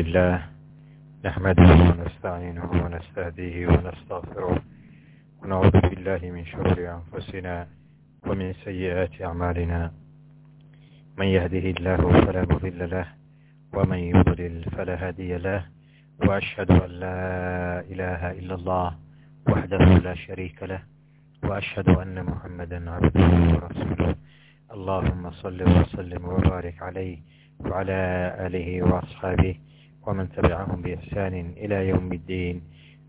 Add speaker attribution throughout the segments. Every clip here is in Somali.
Speaker 1: لله نحمده ونستعينه ونستهديه ونستغفره ونعوذ بالله من شرور أنفسنا ومن سيئات أعمالنا من يهده الله فلا مضل له ومن يضلل فلا هادي له وأشهد أن لا إله إلا الله وحده لا شريك له وأشهد أن محمدا عبده ورسوله اللهم صل وسلم وبارك عليه وعلى آله وأصحابه ومن تبعهم بإحسان إلى يوم الدين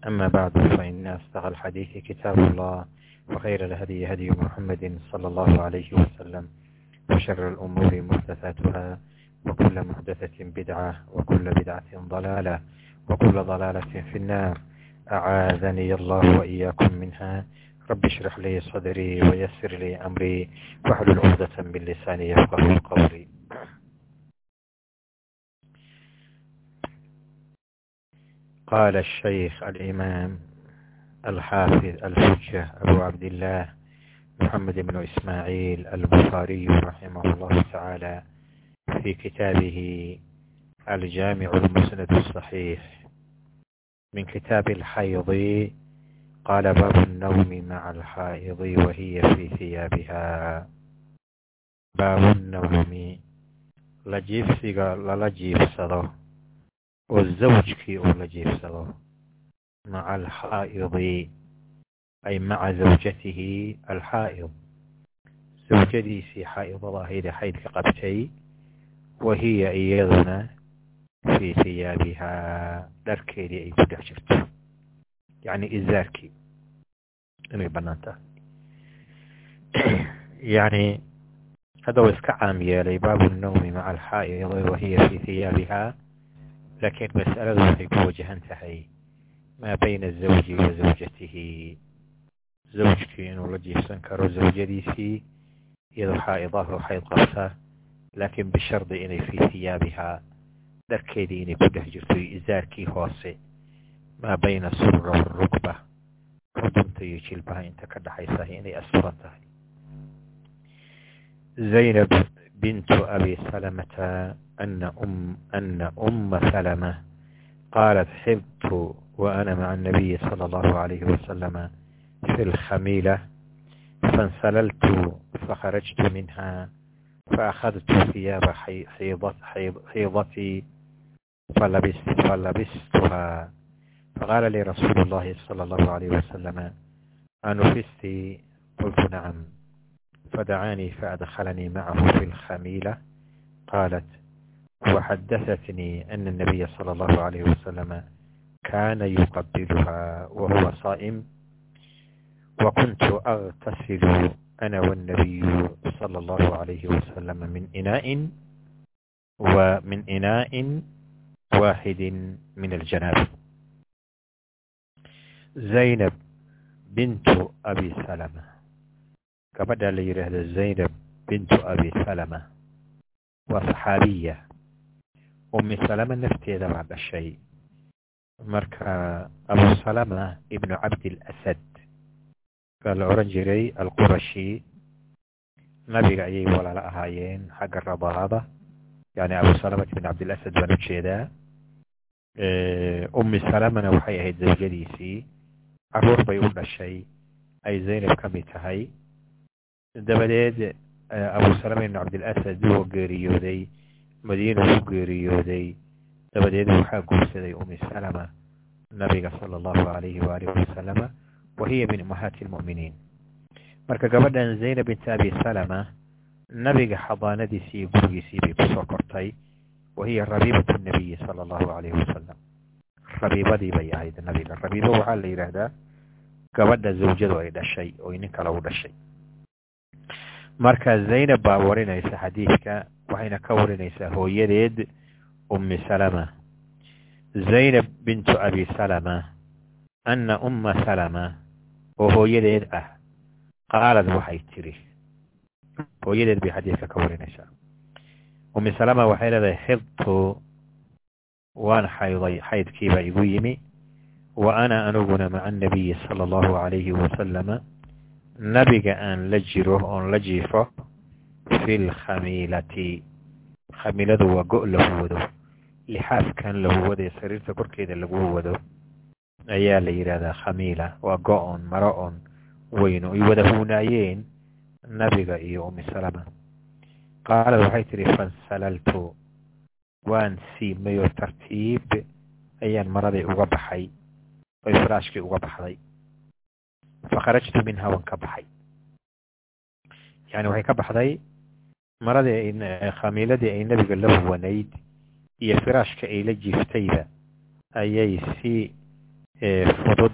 Speaker 1: أما بعد فإن أصدق الحديث كتاب الله وخير الهدي هدي محمد صلى الله عليه وسلم وشر الأمور محدثاتها وكل محدثة بدعة وكل بدعة ضلالة وكل ضلالة في النار أعاذني الله وإياكم منها رب اشرح لي صدري ويسر لي أمري واحلل عقدة من لساني يفقه قولي قال الشيخ الإمام الحافظ الحجة أبو عبد الله محمد بن إسماعيل البخاري رحمه الله تعالى في كتابه الجامع المسند الصحيح من كتاب الحيض قال باب النوم مع الحائض وهي في ثيابها باب النوم لجيب سيغا لجيب صدو oo zawjkii uu la jiibsado maca alxaa'idi ay maca zawjatihi alxaa'id zawjadiisii xaa'idada ahayd ee xaydka qabtay wa hiya iyaduna fii hiyaabihaa dharkeedii ay ku dhex jirto. Yacni izaarkii inay bannaan tahay yani hadda wa iska caam yeelay baabu الnawmi maca alxaa'idi wahiya fi hiyaabihaa laakiin mas'aladu waxay ku wajahan tahay maa bayna azawji wa zawjatihi zawjkii inuu la jiifsan karo zawjadiisii iyadoo xaa'idahu xayd qabsa laakiin bishardi inay fii hiyaabihaa dharkeedii inay ku dhex jirto izaarkii hoose maa bayna surra warugba xudunta iyo jilbaha inta ka dhaxaysa inay asuran tahay zaynab بنت أبي سلمة أن أم, أن أم سلمة قالت حبت وأنا مع النبي صلى الله عليه وسلم في الخميلة فانسللت فخرجت منها فأخذت ثياب حيضت حيضتي فلبست فلبستها فقال لي رسول الله صلى الله عليه وسلم أنفستي قلت نعم فدعاني فأدخلني معه في الخميلة قالت وحدثتني أن النبي صلى الله عليه وسلم كان يقبلها وهو صائم وكنت أغتسل أنا والنبي صلى الله عليه وسلم من إناء ومن إناء واحد من الجناب زينب بنت أبي سلمة gabadha la yidhaahdo zaynab bintu abi salama waa saxaabiya. Ummi salama nafteeda baa dhashay. Marka abu salama ibnu cabdil asad baa la odhan jiray alqurashi nabiga ayay walaalo ahaayeen xagga radaada yani abu salamat ibn cabdil asad baan u jeedaa ummi salamana waxay ahayd zawjadiisii. Caruur bay u dhashay. Ay zaynab ka mid tahay dabadeed abu salama ibn cabdilasad wuu geeriyooday madiina wuu geeriyooday dabadeed waxaa guursaday umi salama nabiga sala allahu alayhi waalihi wasalama wa hiya min ummahaati lmu'miniin marka gabadhan zaynab bint abi salama nabiga xadaanadiisii iyo gurigiisii kortay wa rabiibatu nabiyi sala allahu alayhi wasalam rabiibadii bay ahayd nabiga. Rabiibo waxaa la yidhaahdaa gabadha zawjadu ay dhashay oo nin u dhashay marka zaynab baa warinaysa xadiidka waxayna ka warinaysaa hooyadeed ummi salama. Zaynab bintu abi salama anna umma salama oo hooyadeed ah qaalad waxay tiri hooyadeed bay xadiidka ka warinaysaa. Ummi salama waxay leedahay xidtu waan xayday xaydkiibaa igu yimi wa ana aniguna maca annabiyi sala allahu calayhi wasalama nabiga aan la jiro oon la jiifo fi lkhamiilati khamiiladu waa go' la huwado lixaafkan la huwado ee sariirta korkeeda lagu wado. Ayaa la yidhaahdaa khamiila waa go-on maro on weyno ay wada huunaayeen nabiga iyo umi salama. Qaalad waxay tidhi fansalaltu waan siimay oo tartiib ayaan maradii uga baxay oy firaashkii uga baxday fakharajtu minha waan ka baxay yani waxay ka baxday maradii khamiiladii ay nebiga la huwanayd iyo firaashka ay la jiiftayba ayay si fudud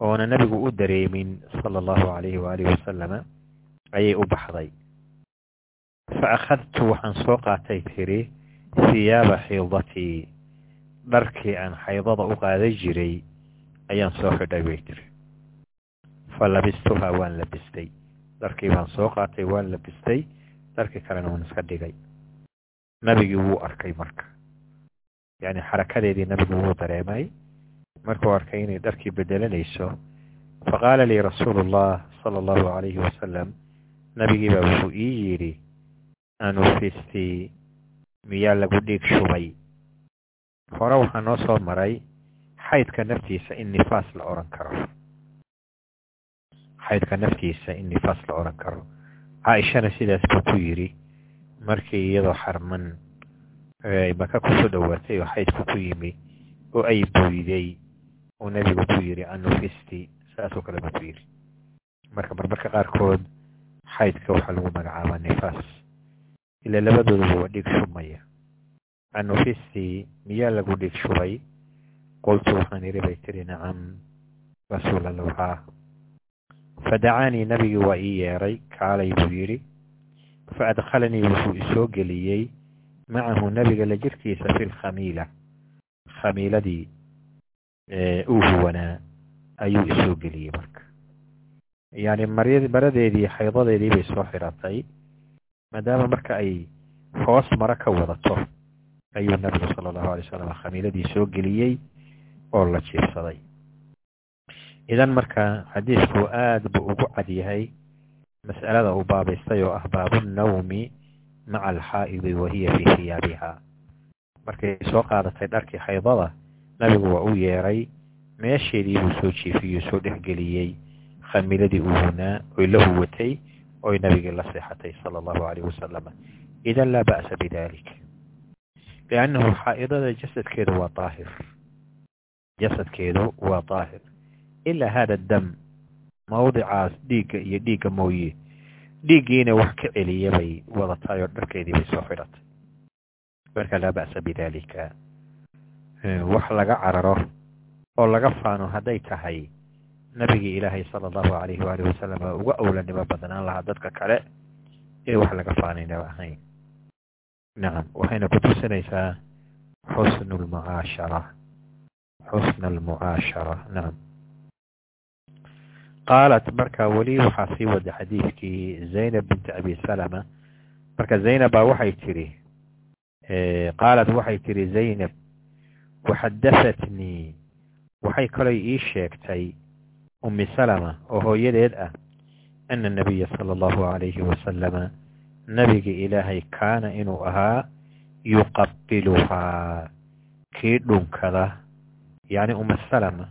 Speaker 1: oona nebigu u dareemin sala allahu calayhi waalihi wasalama ayay u baxday fa akhadtu waxaan soo qaatay tiri hiyaaba xiidatii dharkii aan xaydada u qaadan jiray ayaan soo xidhay bay tiri fa labistuhaa waan labistay. Dharkii baan soo qaatay waan labistay. Dharkii kalena waan iska dhigay. Nabigii wuu arkay marka. Yacni xarakadeedii nabigu wuu dareemay. Markuu arkay inay dharkii bedelanayso faqaala lii rasuulu ullah sala allahu calayhi wasalam nabigii baa wuxuu ii yidhi anufisti miyaa lagu dhiig shubay? Hore waxaa noo soo maray xaydka naftiisa in nifaas la odhan karo xaydka naftiisa in nifaas la odhan karo. Caaishana sidaas buu ku yidhi markii iyadoo xarman maka ku soo dhowaatay oo xaydku ku yimi oo ay buyday uu nebigu ku yidhi anufisti saasoo kale buu ku yidhi. Marka marmarka qaarkood xaydka waxaa lagu magacaabaa nifaas ila labadooduba waa dhiig shubmaya anufisti miyaa lagu dhiig shubay? Qultu waxaan idhi bay tiri nacam rasuulallah haa fadacaanii nabigii waa ii yeeray kaalay buu yidhi fa adkhalanii wuxuu isoo geliyey macahu nebiga la jirkiisa fi lkhamiila khamiiladii uu huwanaa ayuu isoo geliyey marka yani maradeedii xaydadeedii bay soo xiratay maadaama marka ay hoos maro ka wadato ayuu nabigu sala allahu alay wasalam khamiiladii soo geliyey oo la jiibsaday idan marka xadiisku aad buu ugu cad yahay mas'alada uu baabaystay oo ah baabu nnawmi maca alxaa'idi wa hiya fii hiyaabiha markay soo qaadatay dharkii xaydada nabigu waa u yeeray meesheedii buu soo jiifiyey soo dhexgeliyey khamiiladii uu hunaa oy la huwatay oy nabigii la seexatay sala allahu calayh wasalam idan laa ba'sa bidalik liannahu xaa'idada jasadkeedu waa daahir jasadkeedu waa daahir ilaa hada dam mawdicaas dhiigga iyo dhiigga mooye dhiiggiina wax ka celiya bay wadataay oo dharkeedii bay soo xidhatay marka laa ba'sa bidalika wax laga cararo oo laga faano hadday tahay nabigii ilaahay sala allahu calayhi waalihi wasalam uga owlanimo badnaan lahaa dadka kale ee wax laga faanaynaba ahayn nacam waxayna ku tusinaysaa xusnu lmucaashara xusna almucaashara nacam qaalat marka weli waxaa sii wada xadiidkii zaynab binti abi salama marka zaynab waxay tidhi qaalat waxay tidhi zaynab waxadahatnii waxay kaloo ii sheegtay umi salama oo hooyadeed ah ana nabiya sala allahu calayhi wasalama nabiga ilaahay kaana inuu ahaa yuqabiluhaa kii dhunkada yacni uma salama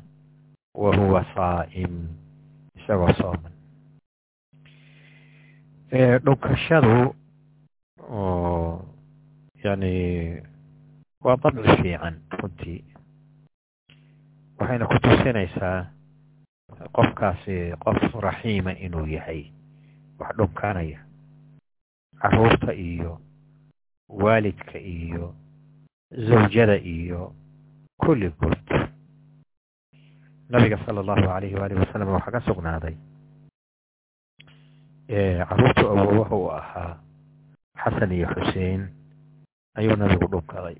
Speaker 1: wa huwa saa'im isagoo sooman dhunkashadu yani waa dabci fiican runtii waxayna ku tusinaysaa qofkaasi qof raxiima inuu yahay wax dhunkanaya carruurta iyo waalidka iyo zawjada iyo kulligood nabiga sala allahu calayhi waalihi wasalam waxaa ka sugnaaday. Caruurtu awowaha u ahaa xasan iyo xuseen ayuu nabigu dhunkaday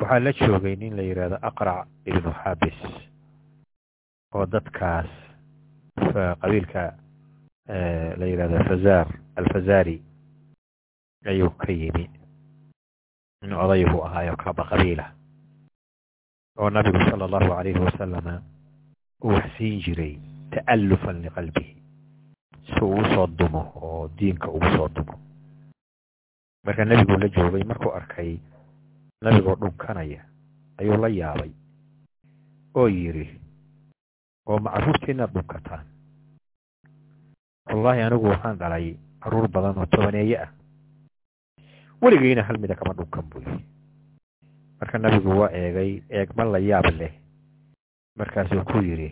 Speaker 1: waxaa la joogay nin la yidhaahdo aqrac ibnu xabis oo dadkaas qabiilka la yidhahdo fazar alfazari ayuu ka yimi in odaygu ahaayo kaba qabiila oo nabigu sala allahu calayhi wasalama uu wax siin jiray ta'allufan liqalbihi si uu u soo dumo oo diinka ugu soo dumo. Marka nebigu la joogay markuu arkay nabigoo dhunkanaya ayuu la yaabay oo yidhi oo macruurtii inaad dhunkataan. Wallaahi anigu waxaan dhalay carruur badan oo tobaneeye ah. Weligeyna hal mida kama dhunkan buu yidhi marka nabigu waa eegay eegma la yaab leh. Markaasuu ku yidhi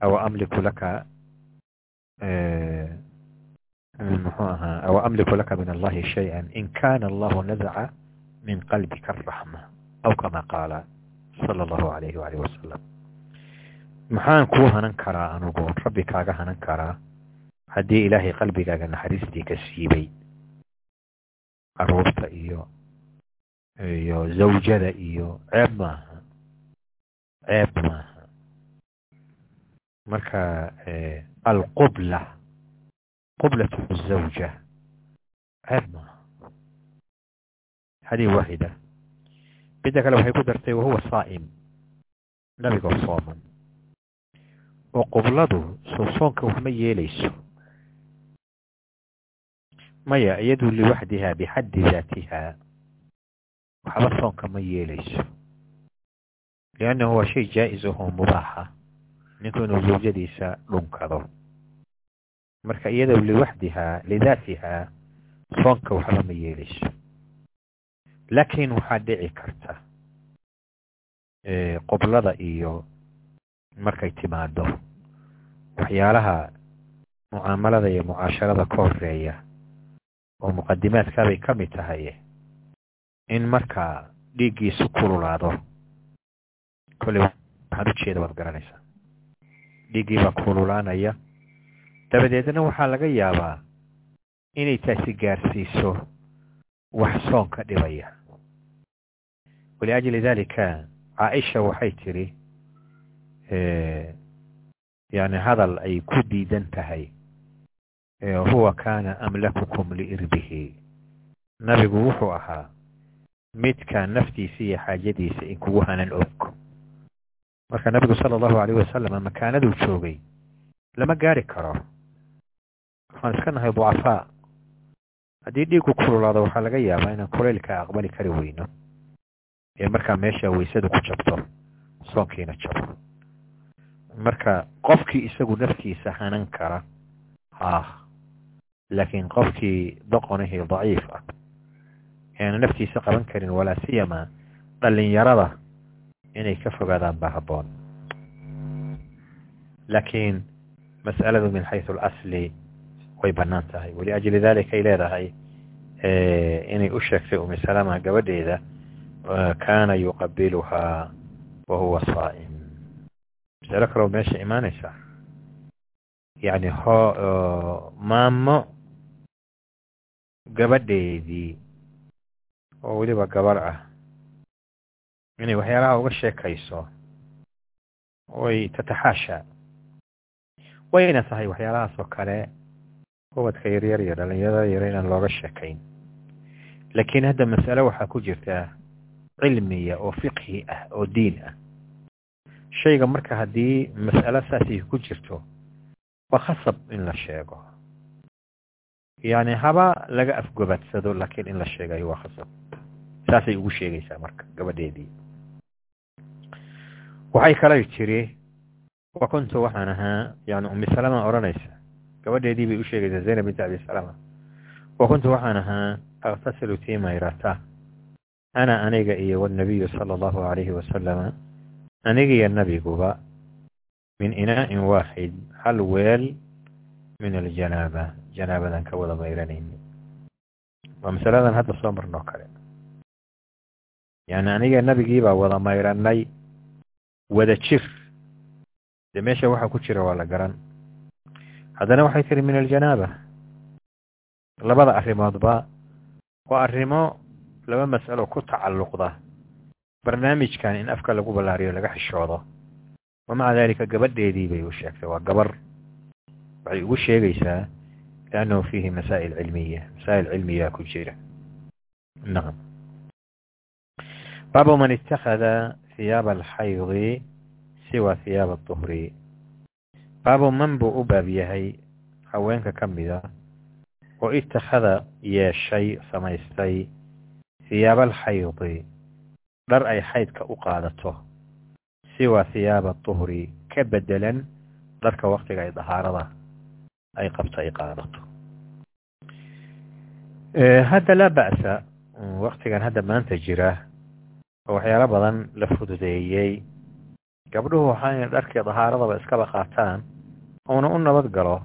Speaker 1: awa amliku laka muxuu ahaa awa amliku laka min allahi shay-an in kana allahu nadaca min qalbika araxma aw kama qaala sala allahu alayhi waalihi wasalam maxaan kuu hanan karaa anugu rabbi kaaga hanan karaa haddii ilaahay qalbigaaga naxariistii ka siibay carruurta iyo iyo zawjada iyo ceeb maaha ceeb maaha marka alqubla qublat zawja ceeb maaha haddii waaxida midda kale waxay ku dartay wahuwa saa'im nabigoo sooman. Oo qubladu soo soonka yeelayso. Maya iyadu liwaxdiha bixaddi daatiha waxba soonka ma yeelayso liannahu waa shay jaa-is ahoo mubaaxa ninku inuu zawjadiisa dhunkado marka iyado liwaxdiha lidaatiha soonka waxba ma yeelayso laakiin waxaa dhici karta qoblada iyo markay timaado. Waxyaalaha mucaamalada iyo mucaasharada ka horreeya oo muqadimaadkaabay ka mid tahay in markaa dhiiggiisu kululaado kolley waxaan ujeeda waad garanaysaa. Dhiiggii baa kululaanaya dabadeedna waxaa laga yaabaa inay taasi gaarsiiso wax soonka dhibaya. Waliajli dalika caaisha waxay tidhi yani hadal ay ku diidan tahay huwa kaana amlakukum liirbihi. Nabigu wuxuu ahaa midka naftiisa iyo xaajadiisa in kugu hanan og. Marka nabigu sala allahu alayh wasalam makaanaduu joogay lama gaari karo. Waxaan iska nahay ducafaa. Haddii dhiiggu kululaado waxaa laga yaabaa inaan kuleylka aqbali kari weyno. Ee markaa meesha waysadu ku jabto soonkiina jabo marka qofkii isagu naftiisa hanan kara haah laakiin qofkii doqonahii daciif ah eana naftiisa qaban karin walaa siyama dhalinyarada inay ka fogaadaan baa habboon. Laakiin mas'aladu min xaysu alasli way bannaan tahay. Waliajli dalika ay leedahay inay u sheegtay umi salama gabadheeda kaana yuqabiluhaa wa saa'im. Masalo kaloo meesha imaanaysa yani ho maamo gabadheedii oo weliba gabar ah. Inay waxyaalaha uga sheekayso way tataxaasha wayna tahay waxyaalahaas oo kale ubadka yaryar iyo dhalinyarada yar inaan looga sheekayn. Laakiin hadda masale waxaa ku jirta cilmiya oo fiqhi ah oo diin ah. Shayga marka haddii mas'alo saasay ku jirto waa khasab in la sheego. Yani haba laga afgobadsado laakiin in la sheegayo waa khasab saasay ugu sheegaysaa marka gabadheedii. Waxay kalay tiri wa kuntu waxaan ahaa yani umi salama odhanaysa. Gabadheedii bay u zaynab binti abi salama wa kuntu waxaan ahaa aktasilu tii ana aniga iyo wanabiyu sala allahu alayhi wasalama anigiyo nabiguba min inaa'in waaxid hal weel min aljanaaba. Janaabadan ka wada mayranayni waa masaladan hadda soo marnoo kale yani aniga nabigiibaa wada mayranay wada jir dee meesha waxa ku jira waa la garan. Haddana waxay tiri min aljanaaba labada arrimoodba waa arrimo laba mas'alo ku tacalluqda. Barnaamijkan in afka lagu ballaariyo laga xishoodo. Wa maca dalika gabadheedii bay u sheegtay waa gabar. Waxay ugu sheegaysaa liannahu fiihi masaa'il cilmiya. Masaa'il cilmiyaa ku jira. Nacam baabu man ittakhada hiyaaba alxaydi siwa hiyaaba aduhri baabu man buu u baab yahay haweenka ka mida oo itakhada yeeshay samaystay hiyaaba alxaydi dhar ay xaydka u qaadato siwa hiyaaba tuhri ka bedelan dharka waktiga ay dahaarada ay qabto ay qaadato hadda laa ba'sa waktigan hadda maanta jira oo waxyaalo badan la fududeeyey. Gabdhuhu waxaa inay dharkii dahaaradaba iskaba qaataan. Uuna u nabad galo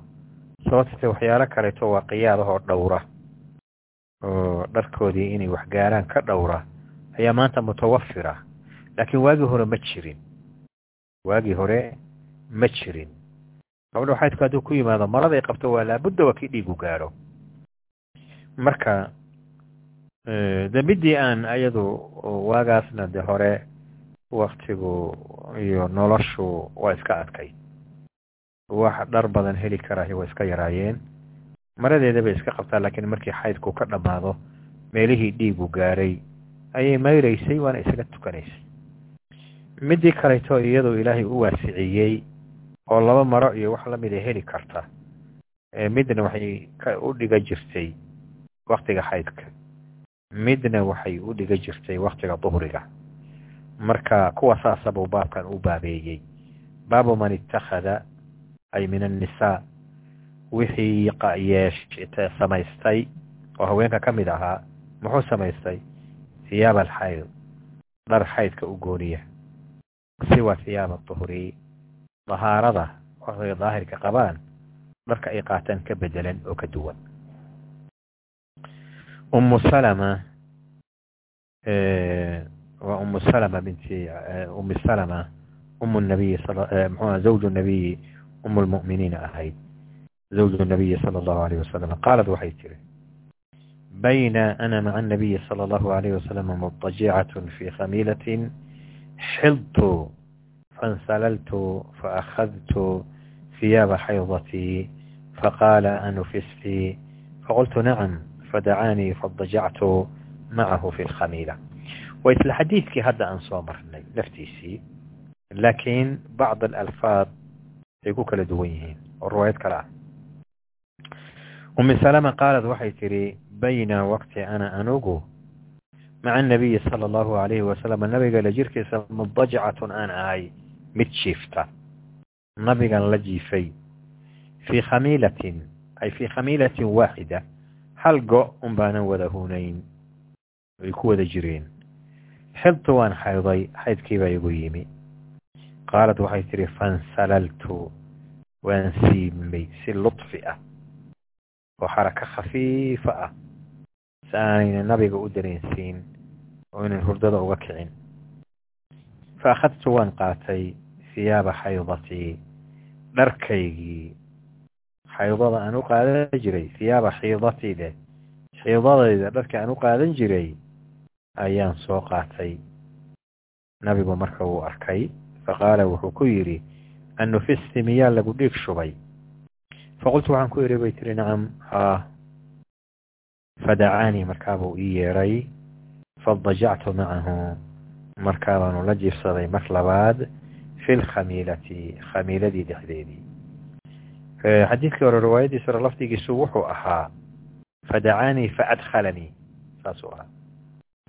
Speaker 1: sababtete waxyaalo kaleeto waa qiyaadahoo dhowra. Oo dharkoodii inay waxgaaraan ka dhowra ayaa maanta mutawafira. Laakiin waagii hore ma jirin. Waagii hore ma jirin. Gabdho xaydku hadduu ku yimaado maraday qabto waa laabudda waa kii dhiigu gaaro marka de midii aan ayadu waagaasna de hore waktigu iyo noloshu waa iska adkay wax dhar badan heli karaahi waa iska yaraayeen. Maradeeda bay iska qabtaa laakiin markii xaydku ka dhammaado meelihii dhiigu gaaray ayay mayraysay waana isaga tukanaysay. Midii kaleeto iyadoo ilaahay u waasiciyey oo laba maro iyo wax lamida heli karta midna waxay u dhiga jirtay waktiga xaydka midna waxay u dhiga jirtay waktiga duhriga. Marka kuwa saasabuu baabkan u baabeeyey. Baabu man ittakhada ay min annisaa wixii samaystay oo haweenka ka mid ahaa muxuu samaystay? Hiyaab alxayd dhar xaydka u gooniya. Siwa hiyaaba duhri dahaarada waktiga daahirka qabaan dharka ay qaataan ka bedelan oo ka duwan umu salama waa umu salama binti umi salama umu nabiyi mxua zawju nabiyi umu lmu'miniina ahayd zawju nabiyi sala allahu alayh wasalam qaalad waxay tiri bayna ana maca anabiyi sala allahu alayh wasalam mudajicatun fi khamiilatin xiltu faاnsalaltu faأkhadtu ثiyaaba xaydatii faqaala anufisti faqultu nacam fadacaanii fadajactu macahu fi lkhamiila waa isla xadiidkii hadda aan soo marnay laftiisii laakiin bacd alalfaad ay ku kala duwan yihiin oo riwaayad kale ah umi salama qaalad waxay tidhi bayna waqti ana anugu maca anabiyi sala allahu alayhi wasalam nabiga la jirkiisa mudajacatun aan ahay mid jiifta nabigan la jiifay fii khamiilatin ay fii khamiilatin waaxida hal go un baanan wada hunayn ay ku wada jireen. Xidtu waan xayday xaydkiibaa igu yimi. Qaalad waxay tidhi fansalaltu. Waan siimay si ludfi ah oo xarako khafiifa ah si aanayna nabiga u dareensiin oo inan hurdada uga kicin. Fa akhadtu waan qaatay hiyaaba xaydatii dharkaygii xaydada aan u qaadan jiray hiyaaba xiidatii dheh xiidadayda dharka aan u qaadan jiray ayaan soo qaatay. Nabigu marka uu arkay faqaala wuxuu ku yidhi annufisti miyaa lagu dhiig shubay. Faqultu waxaan ku idhi bay tiri nacam haa fadacaanii markaabuu ii yeedhay fadajactu macahu markaabaanu la jiifsaday mar labaad fi lkhamiilati khamiiladii dhexdeedii xadiidkii hore riwaayadiisa hore lafdigiisu wuxuu ahaa fadacaanii faadkhalanii saasuu ahaa.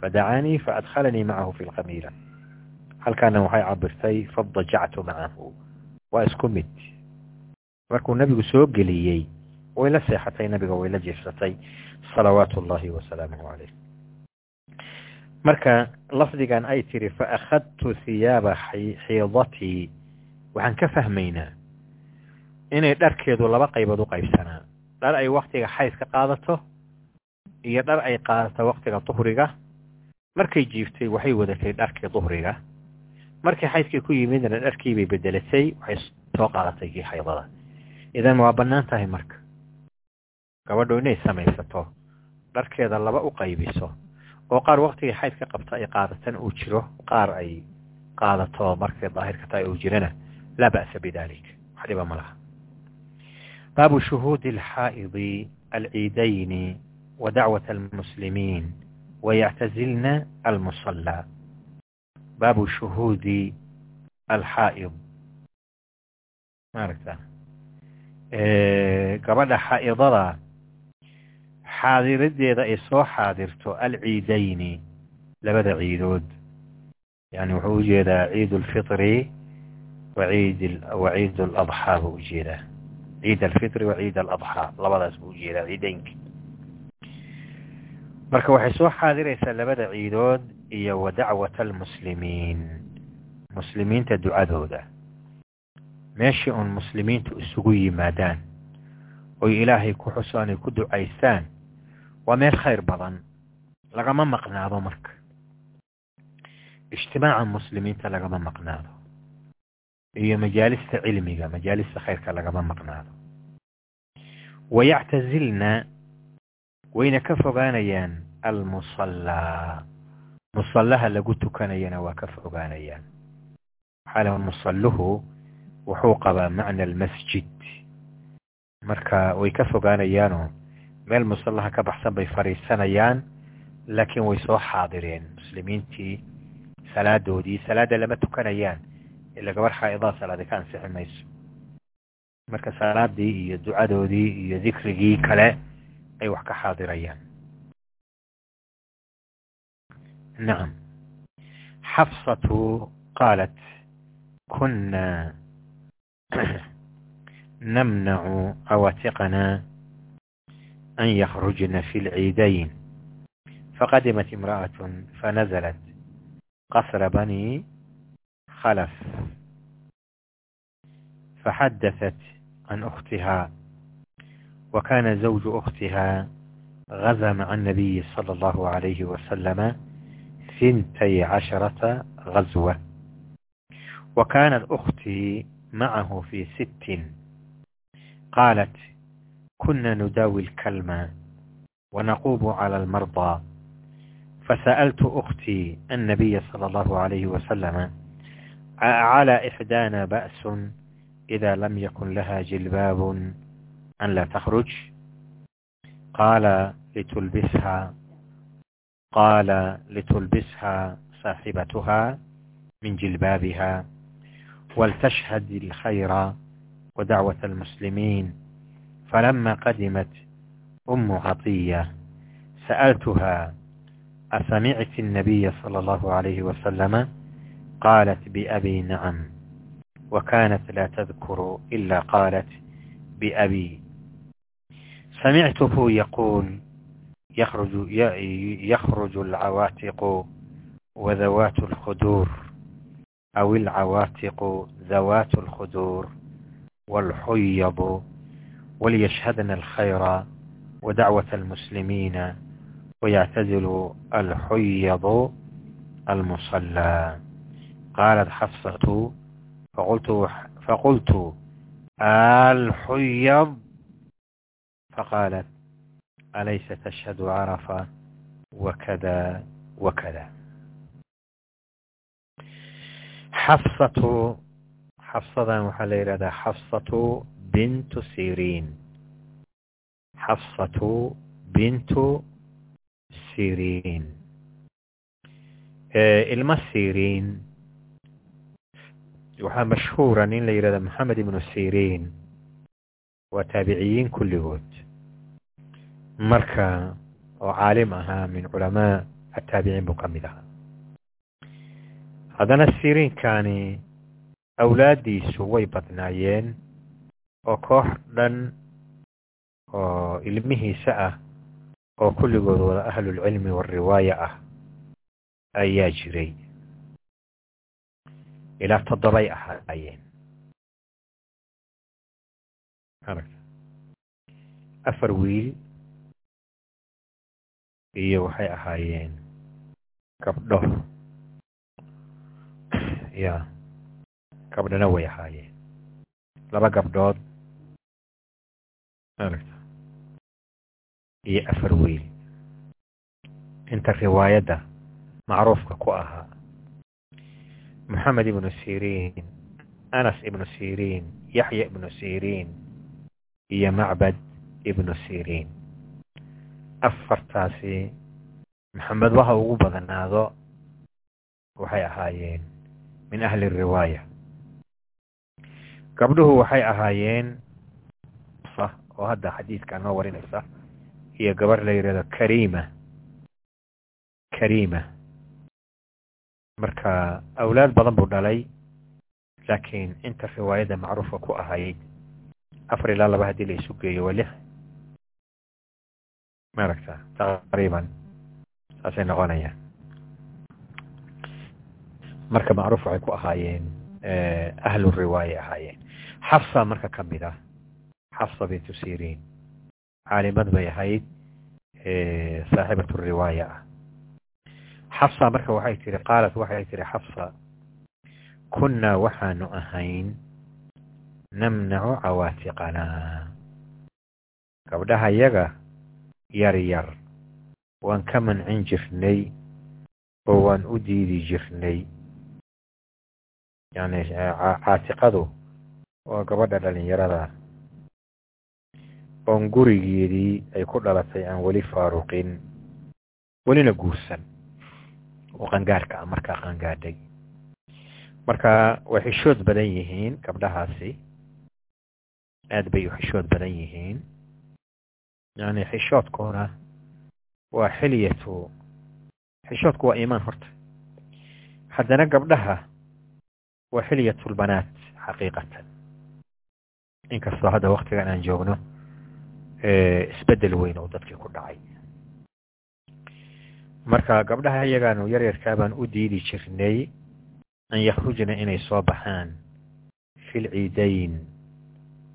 Speaker 1: Fadacaanii faadkhalanii macahu fi lkhamiila halkaana waxay cabirtay fadajactu macahu. Waa isku mid. Markuu nabigu soo geliyey way la seexatay nabiga way la jiifsatay salawaatu ullahi wasalaamuhu calayh. Marka lafdigan ay tiri faakhadtu hiyaaba xiidatii waxaan ka fahmaynaa inay dharkeedu laba qaybood u qaybsanaa dhar ay waktiga xaydka qaadato iyo dhar ay qaadato waktiga duhriga. Markay jiiftay waxay wadatay dharkii duhriga. Markii xaydkii ku yimidna dharkiibay bedelatay waxay soo qaadatay kii xaydada. Idan waa bannaan tahay marka. Gabadhu inay samaysato dharkeeda laba u qaybiso oo qaar waktigii xaydka qabta ay qaadatan uu jiro qaar ay qaadato markay daahirka tahay uu jirana laa ba'sa bidalik wax ma laha shuhuudi alxaa'idi alciidayni wa dacwat almuslimiin wayactazilna almusallaa baabu shuhuudi alxaa'id maaragta gabadha xaa'idada xaadiradeeda ay soo xaadirto alciidayni labada ciidood yani wuxuu u jeedaa ciid waciid waciid aladxaa buu u jeedaa ciid alfitri wa ciid aladxaa labadaas buu u jeedaa ciideynka marka waxay soo xaadiraysaa labada ciidood iyo wa dacwata almuslimiin. Muslimiinta ducadooda. Meeshii uun muslimiintu isugu yimaadaan. Oy ilaahay ku xusaan ay ku ducaystaan. Waa meel khayr badan. Lagama maqnaado marka. Ijtimaaca muslimiinta lagama maqnaado iyo majaalista cilmiga majaalista khayrka lagama maqnaado wayactazilna wayna ka fogaanayaan almusallaa musallaha lagu tukanayana waa ka fogaanayaan maxaa musalluhu wuxuu qabaa macna almasjid marka way ka fogaanayaanoo meel musallaha ka baxsan bay fadhiisanayaan laakiin way soo xaadireen muslimiintii salaadoodii salaadda lama tukanayaan ila gabar xaa'idaa salaadi ka ansixi mayso marka salaadii iyo ducadoodii iyo dikrigii kale ay wax ka xaadirayaan nacam xafsatu qaalat kuna namnacu cawaatiqana an yakhrujna fi lciidayn faqadimat imra'at fanazalat qasra bani خلف فحدثت عن أختها وكان زوج أختها غزا مع النبي صلى الله عليه وسلم ثنتي عشرة غزوة وكانت أختي معه في ست قالت كنا نداوي الكلمة ونقوب على المرضى فسألت أختي النبي صلى الله عليه وسلم على إحدانا بأس إذا لم يكن لها جلباب أن لا تخرج قال لتلبسها قال لتلبسها صاحبتها من جلبابها ولتشهد الخير ودعوة المسلمين فلما قدمت أم عطية سألتها أسمعت النبي صلى الله عليه وسلم؟ قالت بأبي نعم وكانت لا تذكر إلا قالت بأبي سمعته يقول يخرج يخرج العواتق وذوات الخدور أو العواتق ذوات الخدور والحيض وليشهدن الخير ودعوة المسلمين ويعتزل الحيض المصلى qaalat xafsatu faqultu alxuyad faqaalat alaysa tashhadu carafa wakada wakada xafsatu xafsadan waxaa la yidhahdaa xafsatu bintu siriin xafsatu bintu siriin ilma siriin waxaa mashhuura nin la yidhahda maxamed ibnu siriin waa taabiciyiin kulligood marka oo caalim ahaa min culamaa ataabiciin buu ka mid ahaa haddana siriinkani awlaaddiisu way badnaayeen oo koox dhan oo ilmihiisa ah oo kulligood wada ahlulcilmi waalriwaaya ah ayaa jiray ilaa toddobay ahaayeen afar wiil iyo waxay ahaayeen gabdho ya gabdhona way ahaayeen laba gabdhood iyo afar wiil inta riwaayadda macruufka ku ahaa moxamed ibnu siriin anas ibnu siriin yaxya ibnu siriin iyo macbad ibnu siriin afartaasi maxamed waha ugu badanaado waxay ahaayeen min ahli riwaaya. Gabdhuhu waxay ahaayeen oo hadda xadiidka noo warinaysa iyo gabar la yidhahdo karima. Karima marka awlaad badan buu dhalay laakiin inta riwaayadda macruufka ku ahayd afar ilaa laba haddii la isu geeyo waa lix maaragta taqriiban saasay noqonayaan. Marka macruuf waxay ku ahaayeen ahlu riwaaya ahaayeen. Xafsa marka ka mid ah xafsa bintu siriin. Caalimad bay ahayd saaxibatu riwaaya ah xafsa marka waxay tihi qaalat waxay tihi xafsa kunnaa waxaanu ahayn namnacu cawaatiqanaa gabdhaha yaga yar yar waan ka mancin jirnay oo waan u diidi jirnay. Yani caatiqadu waa gabadha dhalinyarada oon gurigeedii ay ku dhalatay aan weli faaruqin welina guursan oo qangaarka ah markaa qangaadhay marka way xishood badan yihiin gabdhahaasi. Aad bay u xishood badan yihiin. Yani xishoodkuna waa xilyatu xishoodku waa iimaan horta. Haddana gabdhaha waa xilyatulbanaat xaqiiqatan. Inkastoo hadda waktigan aan joogno isbeddel weyn oo dadkii ku dhacay marka gabdhaha iyagaanu yaryarkaa baan u diidi jirnay an yakhrujna inay soo baxaan fil ciidayn.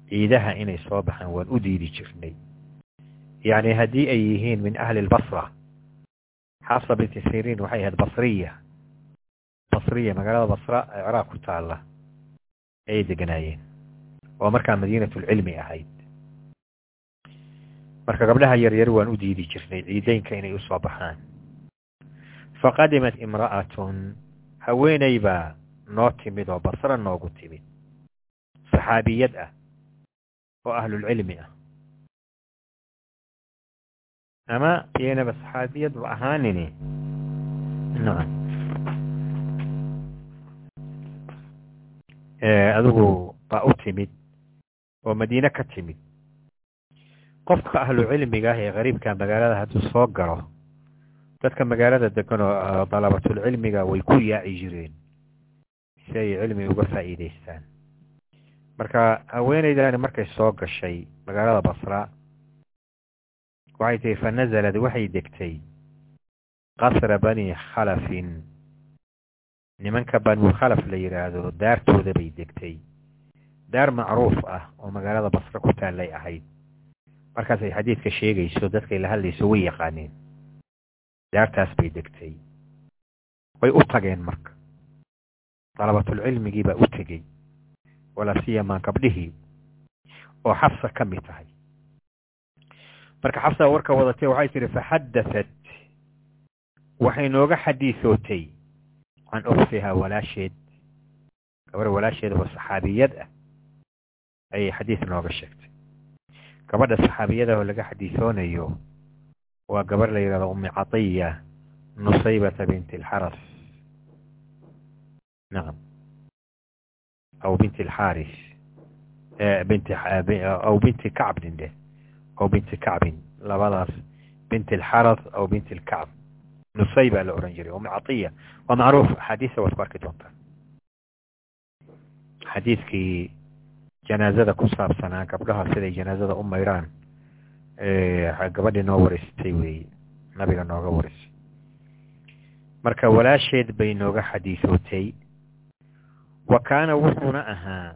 Speaker 1: Ciidaha inay soo baxaan waan u diidi jirnay. Yacni haddii ay yihiin min ahli lbasra xafsa binti siriin waxay ahayd basriya. Basriya magaalada basra ee ciraaq ku taalla ayay deganaayeen oo markaa madiinatulcilmi ahayd. Marka gabdhaha yaryar waan u diidi jirnay ciideynka inay u soo baxaan faqadimat imra'atun haweeney baa noo timid oo basra noogu timid saxaabiyad ah oo ahlulcilmi ah ama iyanaba saxaabiyad ba ahaanini adigu baa u timid oo madiine ka timid qofka ahlu cilmiga ah ee qariibka magaalada hadduu soo galo dadka magaalada degan oo dalabatulcilmiga way ku yaaci jireen. Si ay cilmi uga faa'iidaystaan. Marka haweeneydani markay soo gashay magaalada basra waxay tihi fa nazalad waxay degtay qasra bani khalafin. Nimanka banu khalaf la yidhaahdo daartooda bay degtay. Daar macruuf ah oo magaalada basre ku taallay ahayd. Markaas ay xadiidka sheegayso dadkay la hadlayso way yaqaaneen daartaas bay degtay way u tageen marka dalabatulcilmigii baa u tegey walaa siyamaa gabdhihii oo xafsa ka mid tahay marka xafsa warka wadatay waxay tihi faxadatat waxay nooga xadiisootay can ukhtihaa walaasheed gabar walaasheed oo saxaabiyad ah ayay xadiis nooga sheegtay gabadha saxaabiyada oo laga xadiisoonayo waa gabar la yidhahdo ummi catiya nusaybata binti alxaras nacam aw binti alxaaris binti aw binti kacbin dheh aw binti kacbin labadaas binti alxaras aw binti alkacb nusayba la ohan jiray ummi catiya waa macruuf axaadiisa waad ku arki doontaa xadiidkii janaazada ku saabsanaa gabdhaha siday janaazada u mayraan gabadhii noo wareysatay weeye nabiga nooga wareysay. Marka walaasheed bay nooga xadiisootay. Wa kaana wuxuuna ahaa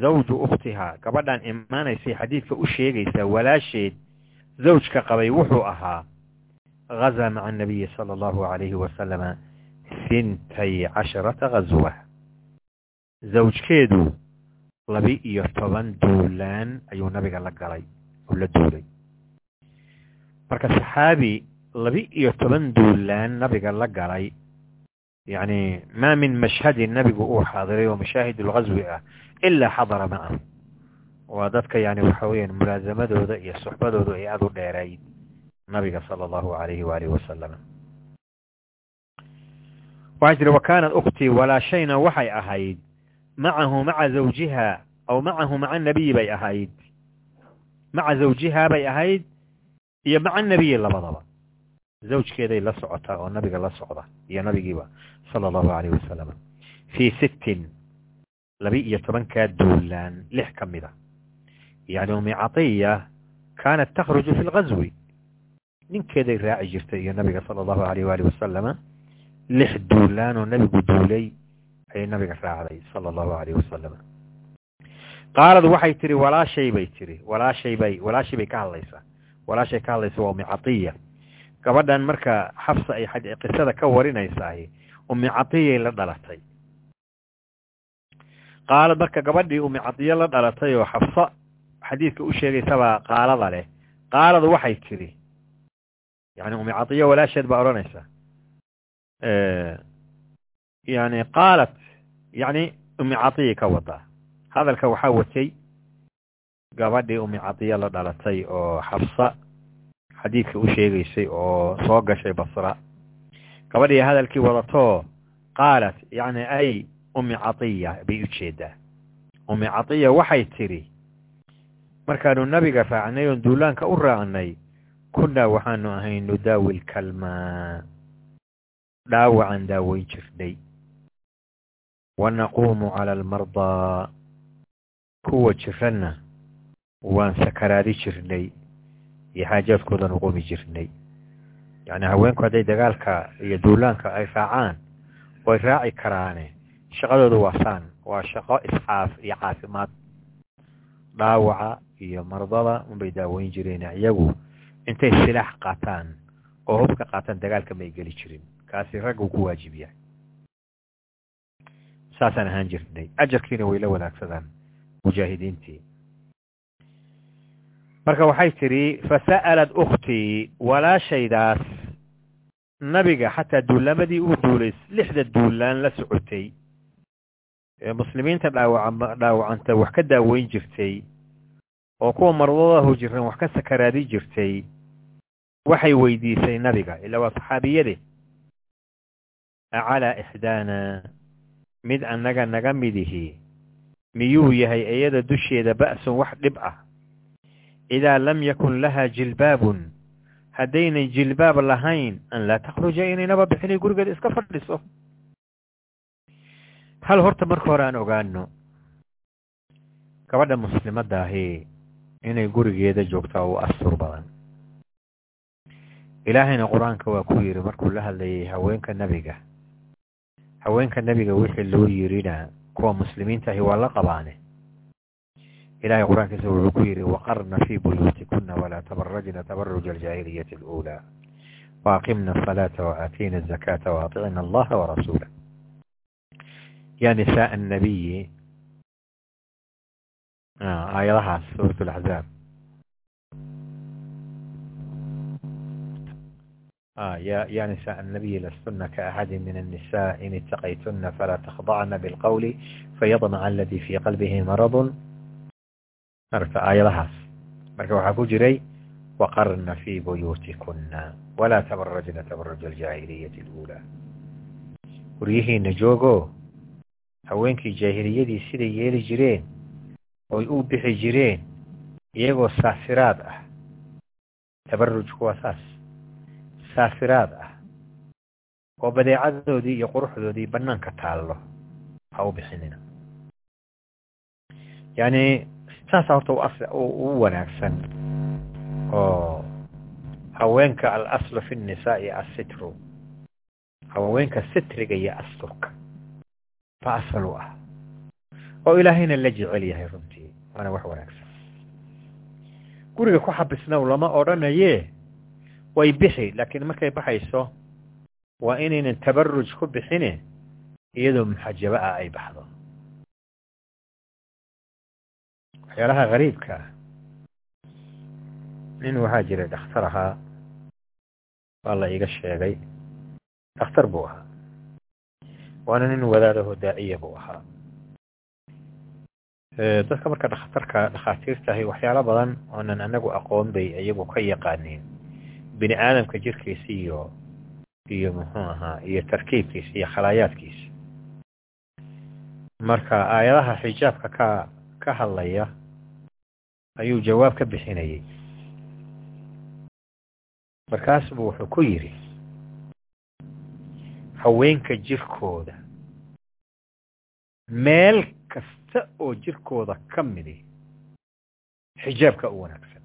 Speaker 1: zawju ukhtihaa gabadhan imaanaysay xadiidka u sheegaysaa walaasheed zawjka qabay wuxuu ahaa gazaa maca anabiyi sala allahu alayhi wasalama sintay casharata ghaswa zawjkeedu labi iyo toban duulaan ayuu nabiga la galay oo la duulay. Marka saxaabi labi iyo toban duulaan nabiga la galay yacni maa min mashhadin nabigu uu xaadiray oo mashaahid ulghaswi ah ilaa xadara macahu waa dadka yani waxa weeyaan mulaasamadooda iyo suxbadooda ay aada u dheerayd nabiga sala allahu alayhi waalihi wasalam waxaa jira wa kaanat ukhtii walaashayna waxay ahayd macahu maca zawjiha aw macahu maca anabiyi bay ahayd maca zawjihaa bay ahayd iyo maca anabiyi labadaba. Zawjkeeday la socotaa oo nabiga la socda iyo nabigiiba sala allahu alayh wasalam fii sittin laba-iyo tobankaa duulaan lix ka mid a. Yacni umi catiya kaanat takhruju fi lgazwi ninkeeday raaci jirtay iyo nabiga sala allahu alayh waali wasalama lix duulaan oo nabigu duulay ayay nabiga raacday sala allahu alayh wasalam qaalad waxay tihi walaashay bay tihi walaashay bay walaashay bay ka hadlaysaa walaashay ka hadlaysa waa umi catiya. Gabadhan marka xafsa ay qisada ka warinaysaah umi catiyay la dhalatay. Qaalad marka gabadhii umi cadiyo la dhalatay oo xafsa xadiidka u sheegaysabaa qaalada leh. Qaalad waxay tidhi yani umi cadiyo walaasheed baa odhanaysa. Yani qaalat yani umi cadiyay ka wadaa hadalka waxaa watay gabadhii umi cadiyo la dhalatay oo xafsa xadiidka u sheegaysay oo soo gashay basra. Gabadhii hadalkii wadatoo qaalat yani ay umi catiya bay u jeedaa umi catiya waxay tidhi markaanu nabiga raacnay oon duulaanka u raacnay kunnaa waxaanu ahay nudaawi lkalmaa dhaawacaan daaweyn jirnay. Wa naquumu cala almardaa kuwa jiranna waan sakaraadi jirnay iyo xaajaadkoodan uqumi jirnay. Yacni haweenku hadday dagaalka iyo duulaanka ay raacaan way raaci karaane. Shaqadoodu waa saan waa shaqo iscaaf iyo caafimaad. Dhaawaca iyo mardada unbay daaweyn jireen iyagu intay silaax qaataan oo hubka qaataan dagaalka may geli jirin. Kaasi raggu ku waajib yahay. Saasaan ahaan jirnay. Ajarkiina way la wanaagsadaan mujaahidiintii. Marka waxay tidhi fasa'alad ukhtii walaashaydaas nabiga xataa duulaamadii uu duulay lixda duulaan la socotay. Ee muslimiinta dhaawaca dhaawacanta wax ka daaweyn jirtay oo kuwa mardadahu jiran wax ka sakaraadi jirtay waxay weydiisay nabiga ilaa waa saxaabiyade acalaa ixdaana mid annaga naga midihi miyuu yahay iyada dusheeda ba'sun wax dhib ah? Idaa lam yakun laha jilbaabun. Haddaynay jilbaab lahayn an laa takhruja inaynaba bixinay gurigeeda iska fadhiso. Hal horta marka hore aan ogaano gabadha muslimadda ahi inay gurigeeda joogtaa u astur badan. Ilaahayna qur'aanka waa ku yidhi markuu la hadlayay haweenka nebiga haweenka nebiga wixii loo yidhina kuwa muslimiinta ahi waa la qabaane. Ilahay qur'aankiisa wuxuu ku yidhi waqarna fii buyuutikuna walaa tabarajna tabaruja aljaahiliyati اluulaa waaqimna asalaata waaatiina azakaata waaطicna allaha warasuula ya nisaa annabiyi aayadahaas suurat laxzaab ya ya nisaa annabiyi lastuna kaaxadi min annisaa in itaqaytuna falaa takhdacna bilqawli fayadmaca aladii fii qalbihi maradun marta aayadahaas marka waxaa ku jiray waqarna fii buyuutikuna walaa tabarajna tabaruja aljaahiliyati اluulaa guryihiina joogo haweenkii jaahiliyadii siday yeeli jireen oy u bixi jireen iyagoo saafiraad ah tabarujku waa saas saafiraad ah oo badeecadoodii iyo quruxdoodii bannaanka taallo ha u bixinina. Yacni saasa horta u wanaagsan oo haweenka al aslu fi nnisaa'i assitru haweenka sitriga iyo asturka ba asal u ah. Oo ilaahayna la jecel yahay runtii waana wax wanaagsan. Guriga ku xabisnow lama odhanayee way bixi laakiin markay baxayso waa inaynan tabaruj ku bixine iyadoo muxajabo ah ay baxdo. Waxyaalaha gariibka ah nin waxaa jiray dhakhtar ahaa waa la iiga sheegay dhakhtar buu ahaa. Waana nin wadaadaho daaciya buu ahaa. Dadka marka dhakhtarka dhakhaatiirtahay waxyaalo badan oonan anagu aqoon bay iyagu ka yaqaaniin bini aadamka jirkiisa iyo iyo muxuu ahaa iyo tarkiibkiisa iyo khalaayaadkiisa marka aayadaha xijaabka ka ka hadlaya ayuu jawaab ka bixinayay. Markaasbuu wuxuu ku yidhi haweenka jirkooda meel kasta oo jirkooda ka midi xijaabka u wanaagsan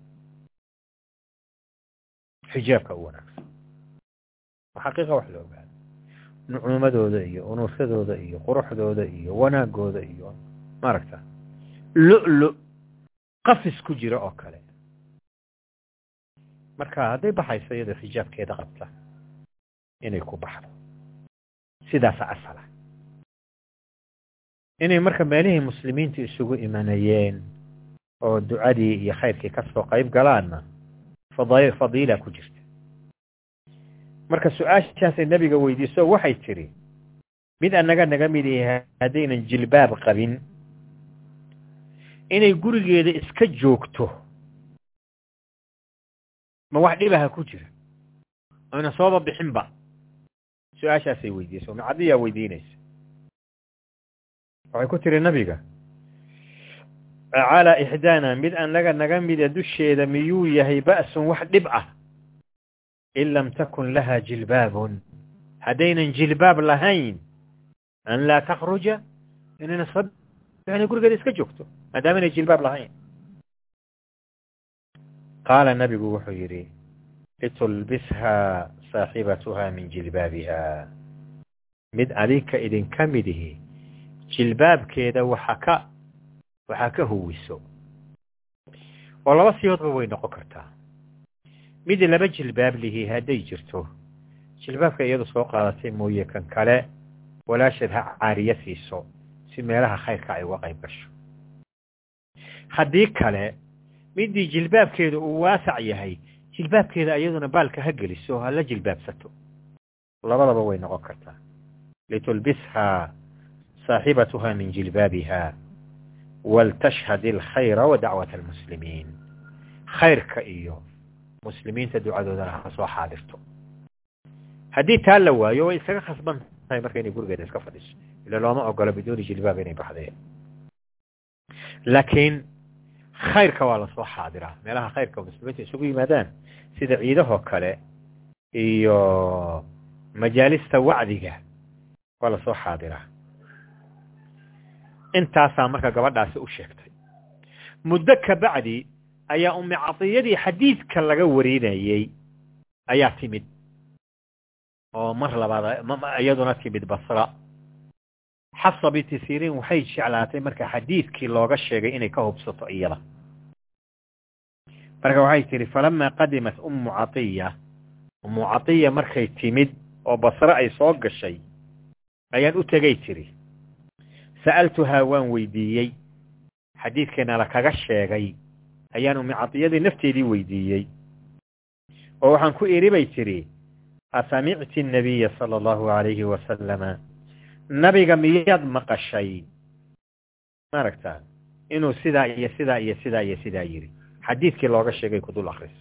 Speaker 1: xijaabka u wanaagsan. Waa xaqiiqa wax la ogaada nucuumadooda iyo unuusadooda iyo quruxdooda iyo wanaagooda iyo maaragta lo-lo qafis ku jira oo kale. Marka hadday baxayso iyadoo xijaabkeeda qabta inay ku baxdo. Sidaasa asala. Inay marka meelihii muslimiintu isugu imanayeen oo ducadii iyo khayrkii ka soo qayb galaanna fadiila ku jirta. Marka su'aashaasay nebiga weydiiso waxay tidhi mid annaga naga mid yahay haddaynan jilbaab qabin. Inay gurigeeda iska joogto. Ma wax dhibaha ku jira? Oyna sooba bixinba su'aashaasay weydiisay umicadiyaa weydiinaysa. Waxay ku tiri nabiga calaa ixdaana mid annaga naga mida dusheeda miyuu yahay ba'sun wax dhib ah in lam takun laha jilbaabun haddaynan jilbaab lahayn an laa takhruja inayna inay gurigeeda iska joogto maadaama inay jilbaab lahayn qaala nabigu wuxuu yidhi litulbishaa saaxibatuha min jilbaabiha mid adinka idinka midihi jilbaabkeeda waxa ka waxaa ka huwiso. Oo laba siyoodba way noqon kartaa. Mid laba jilbaab lihi hadday jirto. Jilbaabka iyadu soo qaadatay mooye kan kale walaasheed ha caariye siiso si meelaha khayrka ay uga qayb gasho. Haddii kale midii jilbaabkeeda uu waasac yahay jilbaabkeeda iyaduna baalka ha geliso ha la jilbaabsato. Labadaba way noqon kartaa. Litulbishaa saaxibatuha min jilbaabiha alkhayra wa dacwat almuslimiin khayrka iyo muslimiinta ducadoodana ha soo xaadirto haddii taa la waayo way isaga khasban tahay marka inay gurigeeda iska fadhiso ila looma ogolo biduuni jilbaab inay baxdeen laakiin khayrka waa la soo xaadiraa meelaha khayrka muslimiinta isugu yimaadaan sida ciidahoo kale iyo majaalista wacdiga waa la soo xaadiraa intaasaa marka gabadhaasi u sheegtay. Muddo ka bacdi ayaa umi cadiyadii xadiidka laga warinayey ayaa timid. Oo mar labaad iyaduna timid basra. Xafsa binti siriin waxay jeclaatay marka xadiidkii looga sheegay inay ka hubsato iyada. Marka waxay tihi falama qadimat ummu catiya ummu catiya markay timid oo basre ay soo gashay ayaan u tegay tiri sa'altuhaa waan weydiiyey xadiidkeena la kaga sheegay ayaan ummi cadiyadii nafteedii weydiiyey oo waxaan ku idhi bay tidhi asamicti annabiya sala allahu alayhi wasalama nabiga miyaad maqashay maaragta inuu sidaa iyo sidaa iyo sidaa iyo sidaa yidhi xadiidkii looga sheegay ku dul akris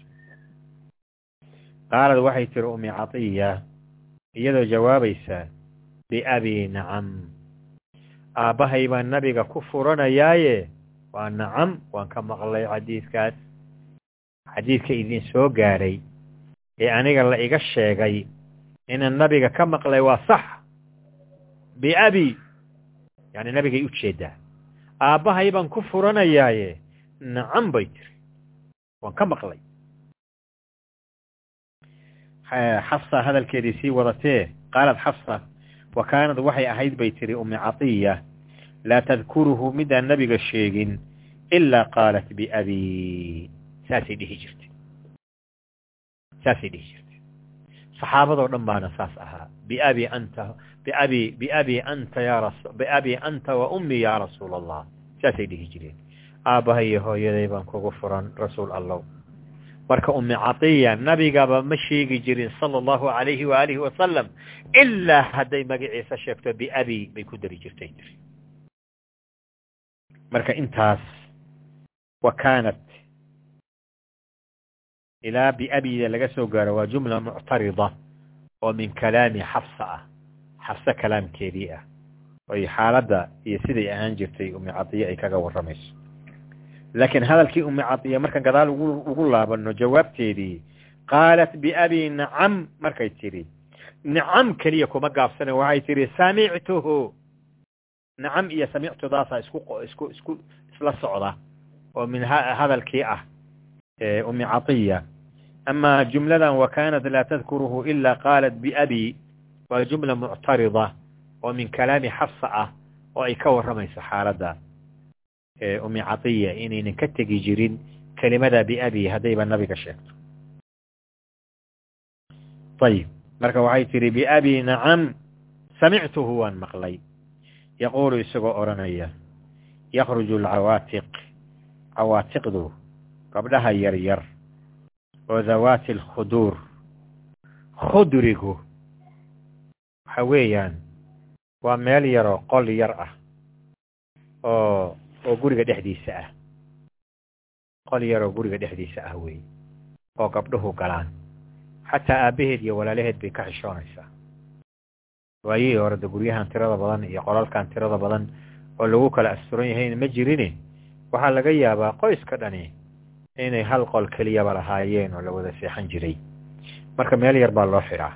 Speaker 1: qaalad waxay tihi ummi catiya iyadoo jawaabaysa biabii nacam aabbahay baan nabiga ku furanayaaye waa nacam waan ka maqlay xadiidkaas xadiidka idin soo gaadhay ee aniga la iga sheegay inaan nabiga ka maqlay waa sax. Biabi yani nabigay u jeedaa. Aabbahay baan ku furanayaaye nacam bay tiri. Waan ka maqlay. Xafsa hadalkeedii sii wadatee qaalad xafsa wa kaanad waxay ahayd bay tiri ummi catiya laa tadkuruhu midaan nabiga sheegin ilaa qaalat biabi saasay dhihi jirtay saasay dhihi jirtay saxaabadoo dhan baana saas ahaa biabi anta biabi biabi anta ya ras biabi anta wa ummi ya rasuul allah saasay dhihi jireen aabbahay iyo hooyaday baan kugu furan rasuul allow marka ummi catiya nabigaba ma sheegi jirin sala allahu alayhi waalihi wasalam ilaa hadday magaciisa sheegto biabi bay ku dari jirtay. Marka intaas wa kaanat ilaa biabida laga soo gaaro waa jumla muctarida oo min kalaami xafsa ah xafse kalaamkeedii ah. Oy xaaladda iyo siday ahaan jirtay ummi cadiye ay kaga warramayso laakiin hadalkii ummi cadiye markaan gadaal ugu laabano jawaabteedii qaalat biabii nacam markay tidhi nacam keliya kuma gaabsana waxay tidhi samictuhu nacam iyo samictudaasaa isku isku isla socda oo min hadalkii ah umi catiya ama jumladan wakanat laa tadkuruhu ila qaalat biabi waa jumla muctarida oo min kalaami xafsa ah oo ay ka warramayso xaaladda umi catiya inaynan ka tegi jirin kelimada biabi haddayba nabiga sheegto. Ayib marka waxay tidhi biabi nacam samictuhu waan maqlay. Yaquulu isagoo odhanaya yakruju alcawaatiq cawaatiqdu gabdhaha yaryar oo dawaati alkhuduur khudrigu waxa weeyaan waa meel yaroo qol yar ah oo oo guriga dhexdiisa ah. Qol yaroo guriga dhexdiisa ah wey oo gabdhuhu galaan. Xataa aabbaheed iyo walaalaheed bay ka xishoonaysaa. Waayihii hore de guryahan tirada badan iyo qolalkan tirada badan oo lagu kala asturan yahayna ma jirine? Waxaa laga yaabaa qoyska dhani inay hal qol keliyaba lahaayeen oo la wada seexan jiray. Marka meel yar baa loo xidhaa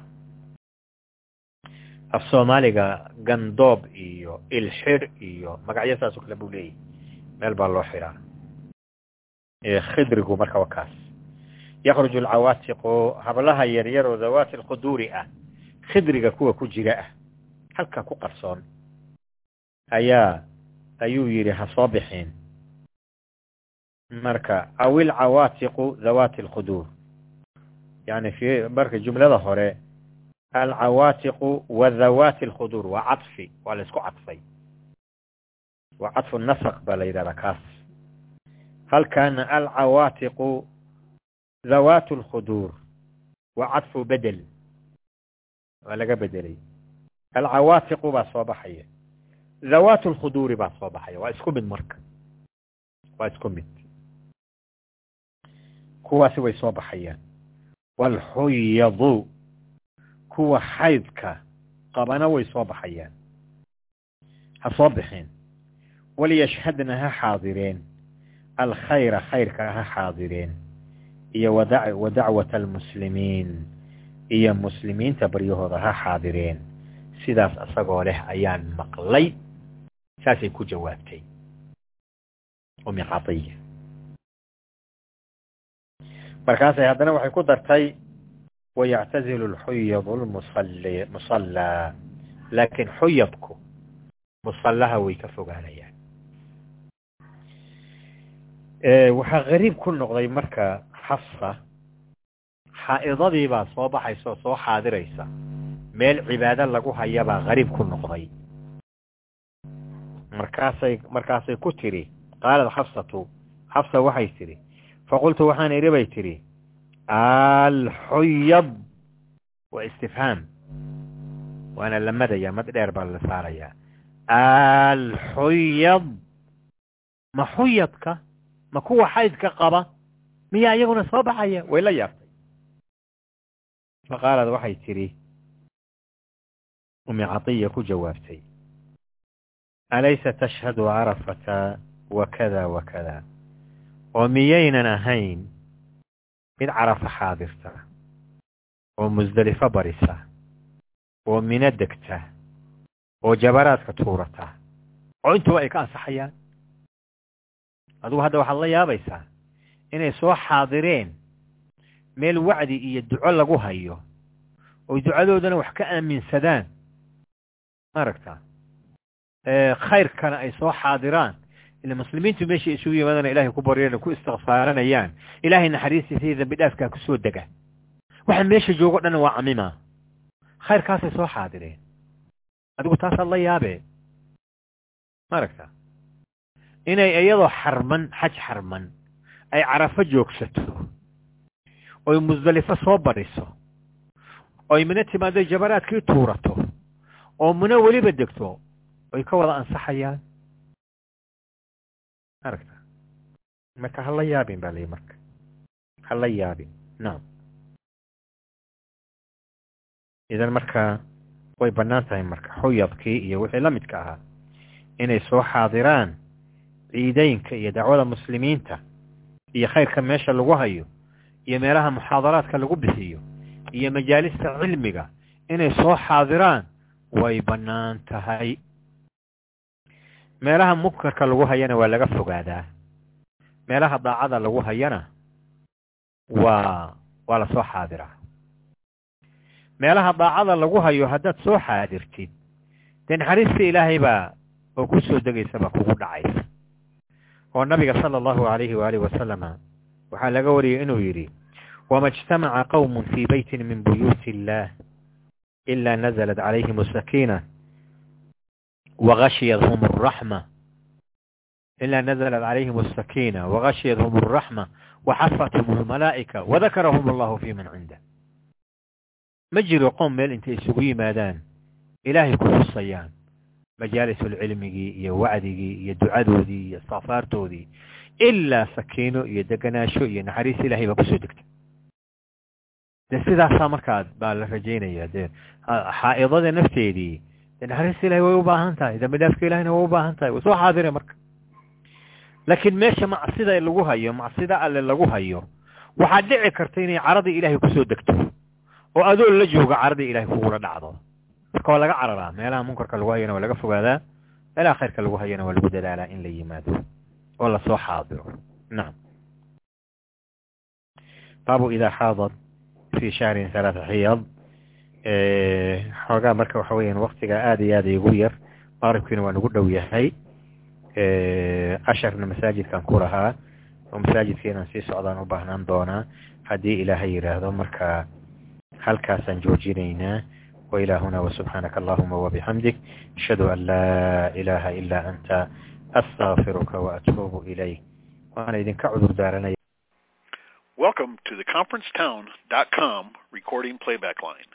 Speaker 1: af soomaaliga gandoob iyo ilxidh iyo magacyo saasoo kale buu leeyahy meel baa loo xidhaa khidrigu marka waa kaas. Yakruju alcawaatiqu hablaha yaryar oo dawaati alkhuduuri ah. Khidriga kuwa ku jira ah. Halka ku qarsoon. Ayaa ayuu yidhi ha soo bixin. Marka aw ilcawaatiqu dawaati alkhuduur yani fi marka jumlada hore alcawaatiqu wa dawaati alkhuduur waa cadfi waa la isku cadfay waa cadfu nasaq baa la yidhahdaa kaas. Halkaana alcawaatiqu dawaatu alkhuduur waa cadfu bedel. Waa laga bedelay. Alcawaatiqu baa soo baxaya. Dawaatu alkhuduuri baa soo baxaya. Waa isku mid marka. Waa isku mid. Kuwaasi way soo baxayaan. Waalxuyadu kuwa xaydka qabana way soo baxayaan. Ha soo bixeen waliyashhadna ha xaadireen alkhayra khayrka ha xaadireen iyo wa dacwata almuslimiin iyo muslimiinta baryahooda ha xaadireen sidaas asagoo leh ayaan maqlay saasay ku jawaabtay umi catiya markaasay haddana waxay ku dartay wayactazilu lxuyadu lmusallaa laakiin xuyadku musallaha way ka fogaanayaan waxaa gariib ku noqday marka xafsa xaa'idadii baa soo baxaysa oo soo xaadiraysa. Meel cibaado lagu hayabaa gariib ku noqday. Markaasay markaasay ku tidhi qaalat xafsatu xafsa waxay tidhi faqultu waxaan idhi bay tidhi alxuyad waa istifhaam waana la madaya mad dheer baa la saarayaa alxuyad ma xuyadka ma kuwa xaydka qaba miyaa iyaguna soo baxaya? Way la yaabtay. Faqaalad waxay tidhi umi catiya ku jawaabtay alaysa tashhadu carafata wakada wakada oo miyaynan ahayn mid carafa xaadirta oo musdelifo barisa oo mino degta oo jabaraadka tuurata oo intuba ay ka ansaxayaan adugu hadda waxaad la yaabaysaa inay soo xaadireen meel wacdi iyo duco lagu hayo oy ducadoodana wax ka aaminsadaan. Maaragta khayrkana ay soo xaadiraan. Ila muslimiintu meeshay isugu yimaadana ilahay ku baryana ku istikfaaranayaan ilaahay naxariistiisa iyo dambi ku soo dega. Waxa meesha joogo dhan waa camima. Khayrkaasay soo xaadireen. Adigu taasaad la yaabee maaragta inay iyadoo xarman xaj xarman ay carafo joogsato oy musdelifo soo badhiso oy mino timaado jabaraadkii tuurato oo mino weliba degto oy ka wada ansaxayaan. Aragta. Marka hala yaabin ba layi marka. Hala yaabin. Nacam idan marka way bannaan tahay marka xuyadkii iyo wixii la midka ahaa inay soo xaadiraan ciideynka iyo dacwada muslimiinta iyo khayrka meesha lagu hayo iyo meelaha muxaadaraadka lagu bixiyo iyo majaalista cilmiga inay soo xaadiraan way bannaan tahay. Meelaha munkarka lagu hayana waa laga fogaadaa. Meelaha daacada lagu hayana waa waa la soo xaadiraa. Meelaha daacada lagu hayo haddaad soo xaadirtid dee naxariista ilaahay baa oo ku soo degaysa baa kugu dhacaysa oo nabiga sala allahu alayhi waalihi wasalama waxaa laga wariyey inuu yidhi wama ijtamaca qowmun fii beytin min buyuuti illaah ilaa nazalat calayhim asakiina wagashiyadhum araxma ilaa nazalat calayhim asakiina wagashiyadhum alraxma waxafathum almalaa'ika wadakarahum allahu fii man cindah ma jiro qoom meel intay isugu yimaadaan ilaahay ku xusayaan majaalisulcilmigii iyo wacdigii iyo ducadoodii iyo istikfaartoodii ilaa sakiino iyo deganaasho iyo naxariis ilaahay baa ku soo degta de sidaasaa markaa baa la rajaynaya dee xaa'idada nafteedii dee naxariista ilahay way u baahan tahay dambi dhaafka ilahayna way u baahan tahay way soo xaadire marka. Laakiin meesha macsida lagu hayo macsida alle lagu hayo waxaad dhici karta inay caradii ilaahay ku soo degto oo adoo la jooga caradii ilahay kugula dhacdo marka waa laga cararaa. Meelaha munkarka lagu hayana waa laga fogaadaa. Meelaha khayrka lagu hayana waa lagu dadaalaa in la yimaado oo la soo xaadiro. Nacam baabu idaa xaadad fi shahrin halaata xiyad xoogaa marka waxa weeyaan waktiga aada iyo aada igu yar maqribkiina waa nagu dhow yahay. Casharna masaajidkan ku lahaa. Oo masaajidka inaan sii socdaan u baahnaan doonaa. Haddii ilaahay yidhaahdo marka halkaasaan joojinaynaa وإلى هنا وسبحانك اللهم وبحمدك أشهد أن لا إله إلا أنت أستغفرك وأتوب إليك وأنا إذن كعذر دارنا
Speaker 2: Welcome to the conferencetown.com recording playback line.